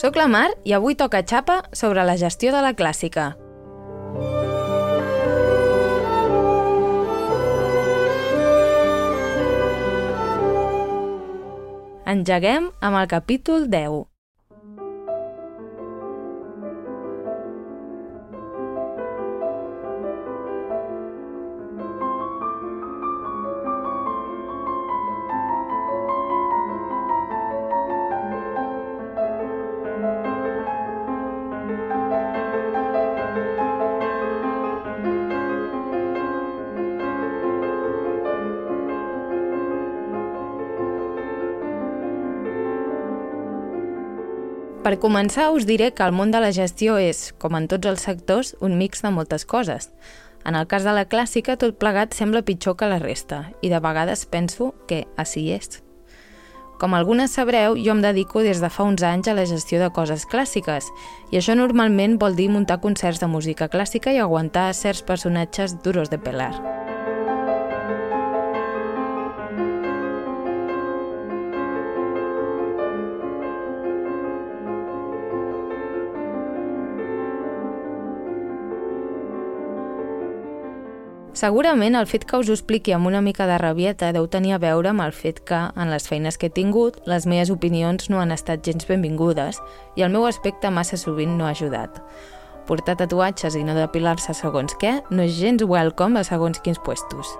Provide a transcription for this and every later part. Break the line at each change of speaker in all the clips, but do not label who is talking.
Soc la Mar i avui toca xapa sobre la gestió de la clàssica. Engeguem amb el capítol 10. Per començar, us diré que el món de la gestió és, com en tots els sectors, un mix de moltes coses. En el cas de la clàssica, tot plegat sembla pitjor que la resta, i de vegades penso que així és. Com algunes sabreu, jo em dedico des de fa uns anys a la gestió de coses clàssiques, i això normalment vol dir muntar concerts de música clàssica i aguantar certs personatges duros de pelar. Segurament el fet que us ho expliqui amb una mica de rabieta deu tenir a veure amb el fet que, en les feines que he tingut, les meves opinions no han estat gens benvingudes i el meu aspecte massa sovint no ha ajudat. Portar tatuatges i no depilar-se segons què no és gens welcome a segons quins puestos.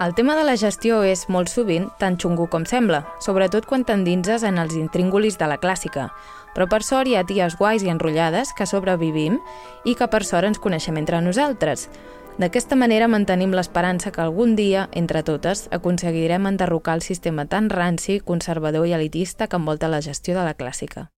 El tema de la gestió és, molt sovint, tan xungo com sembla, sobretot quan t'endinses en els intríngulis de la clàssica. Però per sort hi ha ties guais i enrotllades que sobrevivim i que per sort ens coneixem entre nosaltres. D'aquesta manera mantenim l'esperança que algun dia, entre totes, aconseguirem enderrocar el sistema tan ranci, conservador i elitista que envolta la gestió de la clàssica.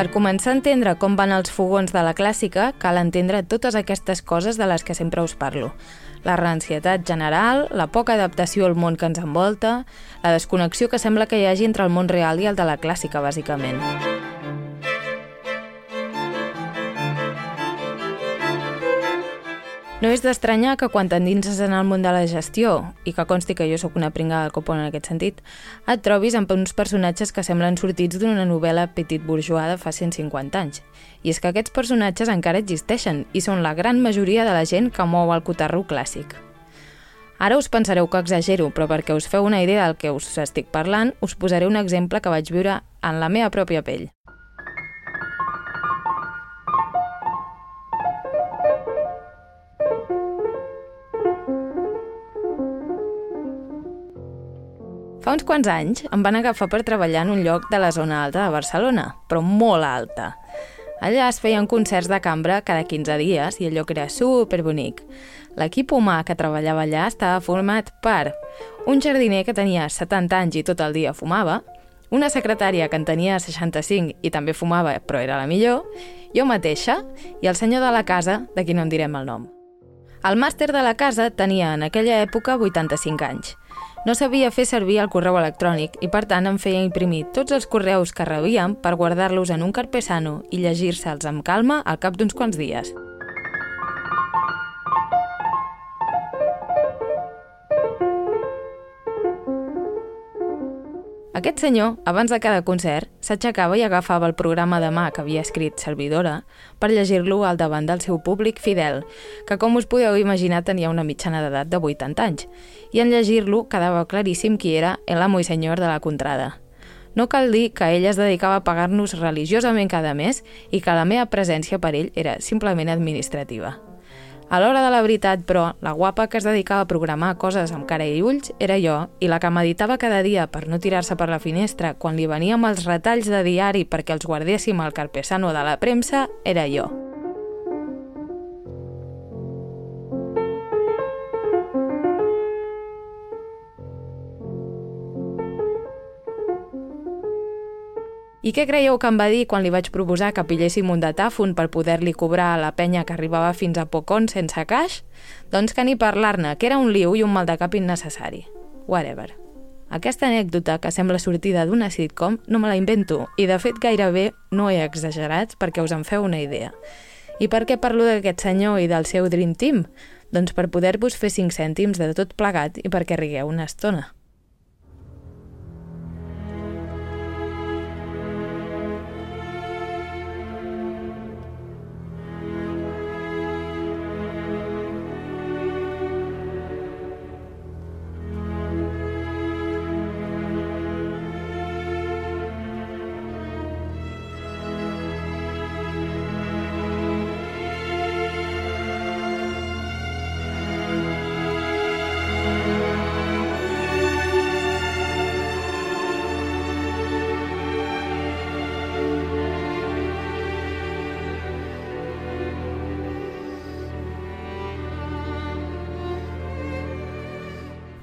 Per començar a entendre com van els fogons de la clàssica, cal entendre totes aquestes coses de les que sempre us parlo. La rancietat general, la poca adaptació al món que ens envolta, la desconnexió que sembla que hi hagi entre el món real i el de la clàssica, bàsicament. No és d'estranyar que quan t'endinses en el món de la gestió, i que consti que jo sóc una pringa del copon en aquest sentit, et trobis amb uns personatges que semblen sortits d'una novel·la petit bourgeois de fa 150 anys. I és que aquests personatges encara existeixen i són la gran majoria de la gent que mou el cotarro clàssic. Ara us pensareu que exagero, però perquè us feu una idea del que us estic parlant, us posaré un exemple que vaig viure en la meva pròpia pell. Fa uns quants anys em van agafar per treballar en un lloc de la zona alta de Barcelona, però molt alta. Allà es feien concerts de cambra cada 15 dies i el lloc era superbonic. L'equip humà que treballava allà estava format per un jardiner que tenia 70 anys i tot el dia fumava, una secretària que en tenia 65 i també fumava però era la millor, jo mateixa i el senyor de la casa, de qui no en direm el nom. El màster de la casa tenia en aquella època 85 anys no sabia fer servir el correu electrònic i, per tant, em feia imprimir tots els correus que rebíem per guardar-los en un carpesano i llegir-se'ls amb calma al cap d'uns quants dies. Aquest senyor, abans de cada concert, s'aixecava i agafava el programa de mà que havia escrit Servidora per llegir-lo al davant del seu públic fidel, que com us podeu imaginar tenia una mitjana d'edat de 80 anys, i en llegir-lo quedava claríssim qui era el amo i senyor de la contrada. No cal dir que ell es dedicava a pagar-nos religiosament cada mes i que la meva presència per ell era simplement administrativa. A l'hora de la veritat, però, la guapa que es dedicava a programar coses amb cara i ulls era jo, i la que meditava cada dia per no tirar-se per la finestra quan li veníem els retalls de diari perquè els guardéssim al carpesano de la premsa era jo. I què creieu que em va dir quan li vaig proposar que pilléssim un datàfon per poder-li cobrar a la penya que arribava fins a Pocon sense caix? Doncs que ni parlar-ne, que era un liu i un mal de cap innecessari. Whatever. Aquesta anècdota, que sembla sortida d'una sitcom, no me la invento, i de fet gairebé no he exagerat perquè us en feu una idea. I per què parlo d'aquest senyor i del seu Dream Team? Doncs per poder-vos fer 5 cèntims de tot plegat i perquè rigueu una estona.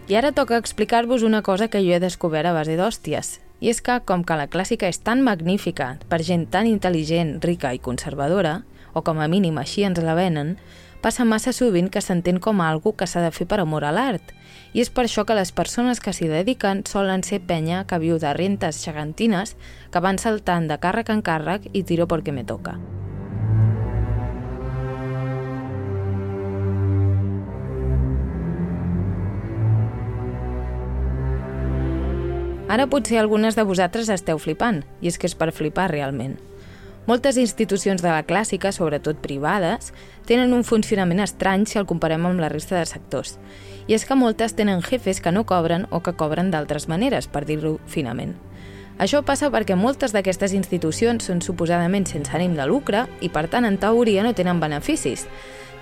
I ara toca explicar-vos una cosa que jo he descobert a base d'hòsties. I és que, com que la clàssica és tan magnífica per gent tan intel·ligent, rica i conservadora, o com a mínim així ens la venen, passa massa sovint que s'entén com a algo que s'ha de fer per amor a l'art. I és per això que les persones que s'hi dediquen solen ser penya que viu de rentes gegantines que van saltant de càrrec en càrrec i tiro perquè me toca. Ara potser algunes de vosaltres esteu flipant, i és que és per flipar realment. Moltes institucions de la clàssica, sobretot privades, tenen un funcionament estrany si el comparem amb la resta de sectors. I és que moltes tenen jefes que no cobren o que cobren d'altres maneres, per dir-ho finament. Això passa perquè moltes d'aquestes institucions són suposadament sense ànim de lucre i, per tant, en teoria no tenen beneficis.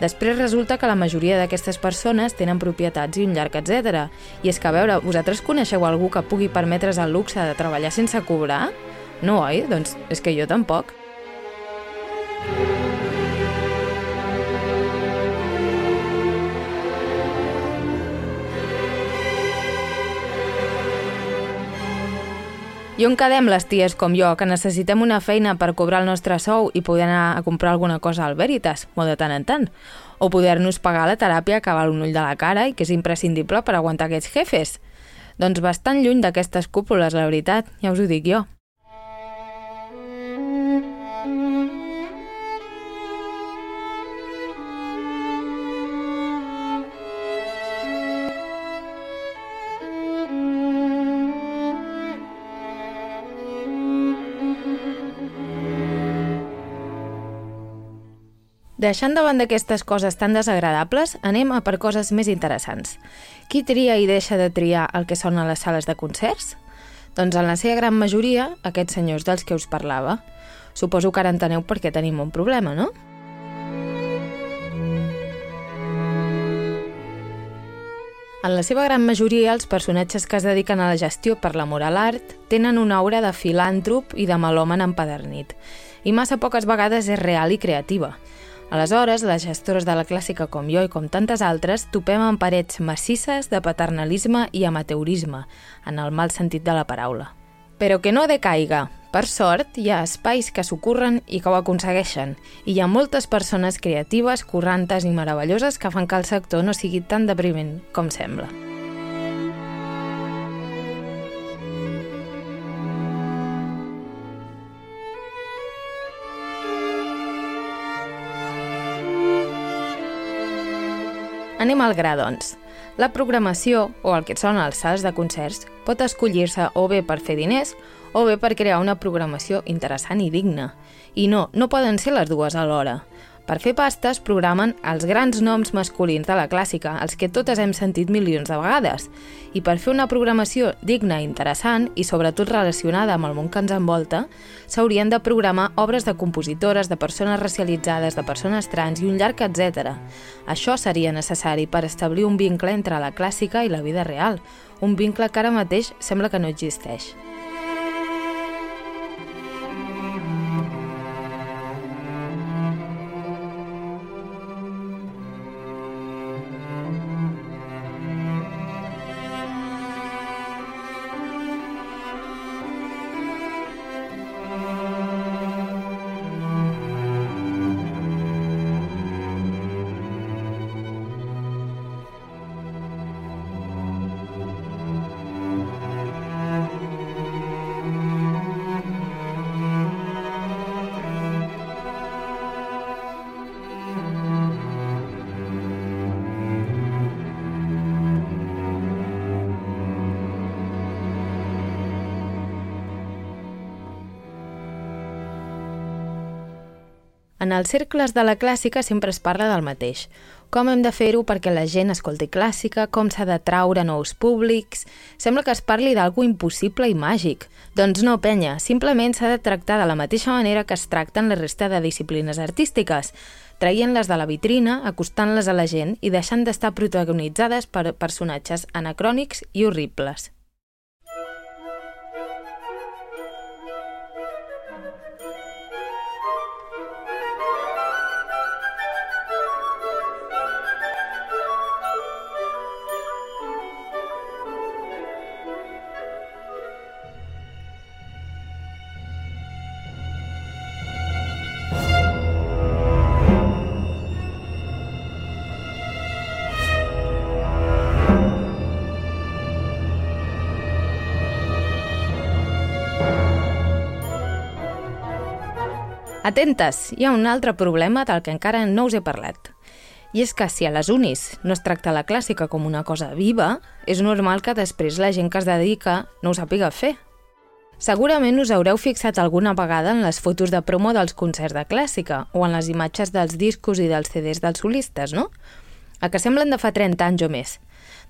Després resulta que la majoria d'aquestes persones tenen propietats i un llarg etc. I és que, a veure, vosaltres coneixeu algú que pugui permetre's el luxe de treballar sense cobrar? No, oi? Doncs és que jo tampoc. I on quedem les ties com jo, que necessitem una feina per cobrar el nostre sou i poder anar a comprar alguna cosa al Veritas, molt de tant en tant? O poder-nos pagar la teràpia que val un ull de la cara i que és imprescindible per aguantar aquests jefes? Doncs bastant lluny d'aquestes cúpules, la veritat, ja us ho dic jo. Deixant davant d'aquestes coses tan desagradables, anem a per coses més interessants. Qui tria i deixa de triar el que són a les sales de concerts? Doncs en la seva gran majoria, aquests senyors dels que us parlava. Suposo que ara enteneu per què tenim un problema, no? En la seva gran majoria, els personatges que es dediquen a la gestió per l'amor a l'art tenen una aura de filàntrop i de melòman empadernit, i massa poques vegades és real i creativa. Aleshores, les gestores de la clàssica com jo i com tantes altres topem en parets massisses de paternalisme i amateurisme, en el mal sentit de la paraula. Però que no decaiga. Per sort, hi ha espais que s'ocorren i que ho aconsegueixen, i hi ha moltes persones creatives, corrantes i meravelloses que fan que el sector no sigui tan depriment com sembla. Anem al gra, doncs. La programació, o el que són els sals de concerts, pot escollir-se o bé per fer diners o bé per crear una programació interessant i digna. I no, no poden ser les dues alhora. Per fer pastes programen els grans noms masculins de la clàssica, els que totes hem sentit milions de vegades. I per fer una programació digna i interessant, i sobretot relacionada amb el món que ens envolta, s'haurien de programar obres de compositores, de persones racialitzades, de persones trans i un llarg etc. Això seria necessari per establir un vincle entre la clàssica i la vida real, un vincle que ara mateix sembla que no existeix. En els cercles de la clàssica sempre es parla del mateix. Com hem de fer-ho perquè la gent escolti clàssica, com s'ha de traure nous públics... Sembla que es parli d'algú impossible i màgic. Doncs no, penya, simplement s'ha de tractar de la mateixa manera que es tracten la resta de disciplines artístiques, traient-les de la vitrina, acostant-les a la gent i deixant d'estar protagonitzades per personatges anacrònics i horribles. Atentes, hi ha un altre problema del que encara no us he parlat. I és que si a les unis no es tracta la clàssica com una cosa viva, és normal que després la gent que es dedica no ho sàpiga fer. Segurament us haureu fixat alguna vegada en les fotos de promo dels concerts de clàssica o en les imatges dels discos i dels CDs dels solistes, no? A que semblen de fa 30 anys o més.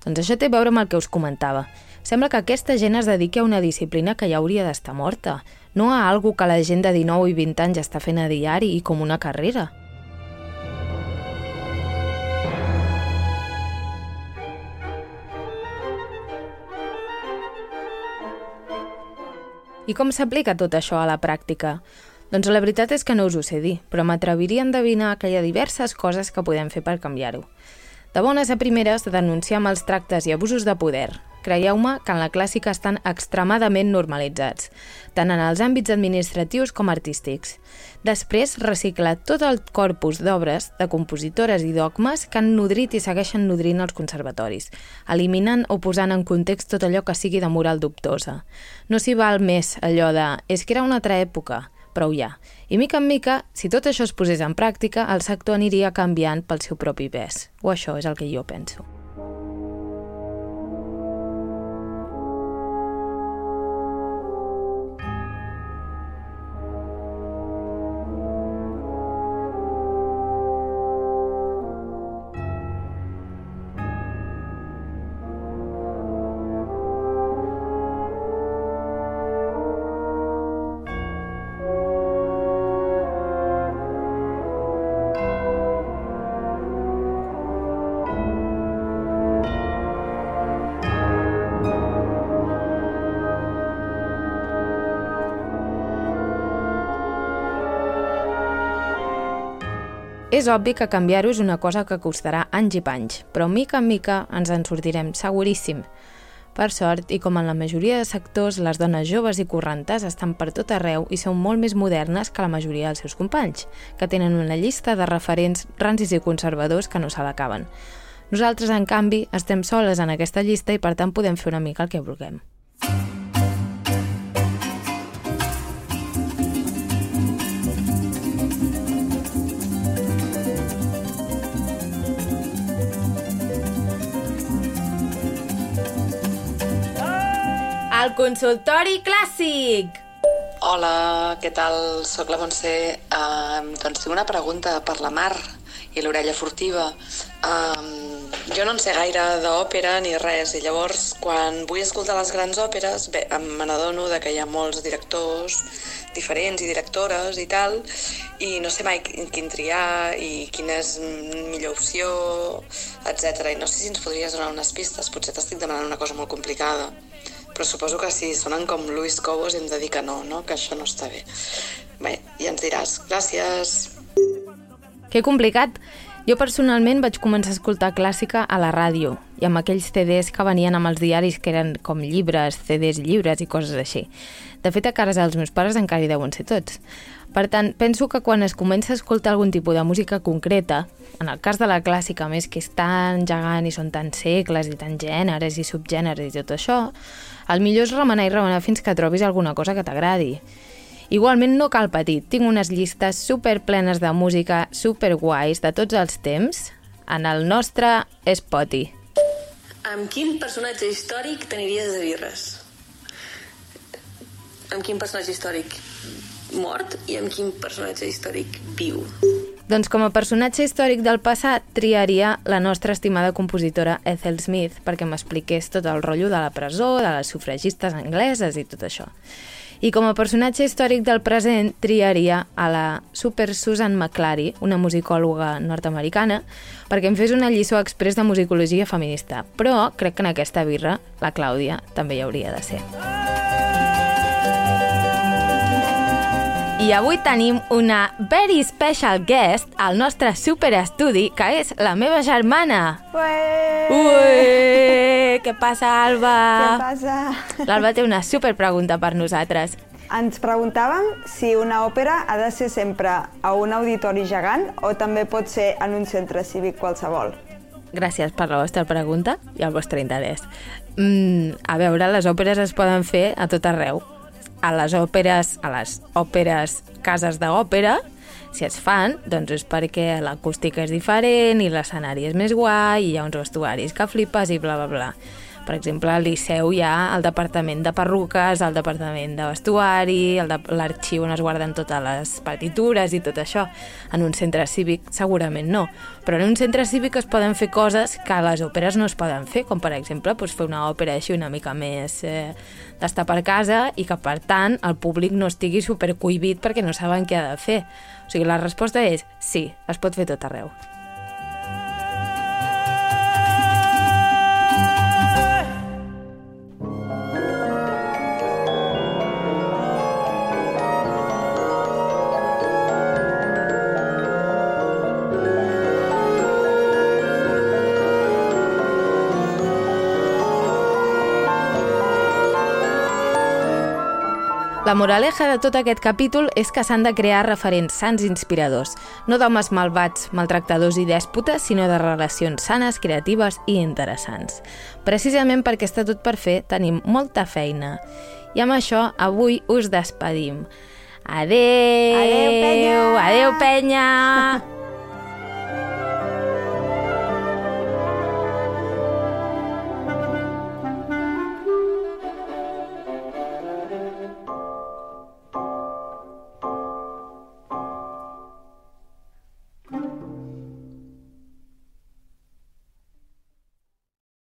Doncs això té a veure amb el que us comentava. Sembla que aquesta gent es dediqui a una disciplina que ja hauria d'estar morta, no a algo que la gent de 19 i 20 anys està fent a diari i com una carrera. I com s'aplica tot això a la pràctica? Doncs la veritat és que no us ho sé dir, però m'atreviria a endevinar que hi ha diverses coses que podem fer per canviar-ho. De bones a primeres, denunciar mals tractes i abusos de poder, Creieu-me que en la clàssica estan extremadament normalitzats, tant en els àmbits administratius com artístics. Després, reciclar tot el corpus d'obres de compositores i dogmes que han nodrit i segueixen nodrint els conservatoris, eliminant o posant en context tot allò que sigui de moral dubtosa. No s'hi val més allò de «és que era una altra època», prou ja. I mica en mica, si tot això es posés en pràctica, el sector aniria canviant pel seu propi pes. O això és el que jo penso. És obvi que canviar-ho és una cosa que costarà anys i panys, però mica en mica ens en sortirem, seguríssim. Per sort, i com en la majoria de sectors, les dones joves i correntes estan per tot arreu i són molt més modernes que la majoria dels seus companys, que tenen una llista de referents rancis i conservadors que no se l'acaben. Nosaltres, en canvi, estem soles en aquesta llista i per tant podem fer una mica el que vulguem. El consultori clàssic!
Hola, què tal? Soc la Montse. Uh, doncs tinc una pregunta per la Mar i l'orella furtiva. Uh, jo no en sé gaire d'òpera ni res, i llavors quan vull escoltar les grans òperes bé, me n'adono que hi ha molts directors diferents i directores i tal, i no sé mai quin triar i quina és millor opció, etc. I no sé si ens podries donar unes pistes, potser t'estic demanant una cosa molt complicada però suposo que si sonen com Luis Cobos hem de dir que no, no? que això no està bé. Bé, ja ens diràs. Gràcies.
Que complicat. Jo personalment vaig començar a escoltar clàssica a la ràdio i amb aquells CDs que venien amb els diaris que eren com llibres, CDs llibres i coses així. De fet, a casa dels meus pares encara hi deuen ser tots. Per tant, penso que quan es comença a escoltar algun tipus de música concreta, en el cas de la clàssica, més que és tan gegant i són tan segles i tan gèneres i subgèneres i tot això, el millor és remenar i remenar fins que trobis alguna cosa que t'agradi. Igualment no cal patir, tinc unes llistes super plenes de música, super guais de tots els temps en el nostre Spotify.
Amb quin personatge històric t'aniries de birres? Amb quin personatge històric mort i amb quin personatge històric viu?
Doncs com a personatge històric del passat triaria la nostra estimada compositora Ethel Smith perquè m'expliqués tot el rotllo de la presó, de les sufragistes angleses i tot això. I com a personatge històric del present triaria a la super Susan McClary, una musicòloga nord-americana, perquè em fes una lliçó express de musicologia feminista. Però crec que en aquesta birra la Clàudia també hi hauria de ser. I avui tenim una very special guest al nostre superestudi, que és la meva germana.
Ué!
Ué! Què passa, Alba?
Què passa?
L'Alba té una super pregunta per nosaltres.
Ens preguntàvem si una òpera ha de ser sempre a un auditori gegant o també pot ser en un centre cívic qualsevol.
Gràcies per la vostra pregunta i el vostre interès. Mm, a veure, les òperes es poden fer a tot arreu, a les òperes, a les òperes cases d'òpera, si es fan, doncs és perquè l'acústica és diferent i l'escenari és més guai i hi ha uns vestuaris que flipes i bla, bla, bla. Per exemple, al Liceu hi ha el departament de perruques, el departament de vestuari, l'arxiu on es guarden totes les partitures i tot això. En un centre cívic segurament no, però en un centre cívic es poden fer coses que a les òperes no es poden fer, com per exemple doncs, fer una òpera així una mica més eh, d'estar per casa i que per tant el públic no estigui supercohibit perquè no saben què ha de fer. O sigui, la resposta és sí, es pot fer tot arreu. Moraleja de tot aquest capítol és que s'han de crear referents sants inspiradors, no d'homes malvats, maltractadors i dèspotes, sinó de relacions sanes, creatives i interessants. Precisament perquè està tot per fer, tenim molta feina. I amb això, avui us despedim. Adeu!
Adeu, penya!
Adeu, penya!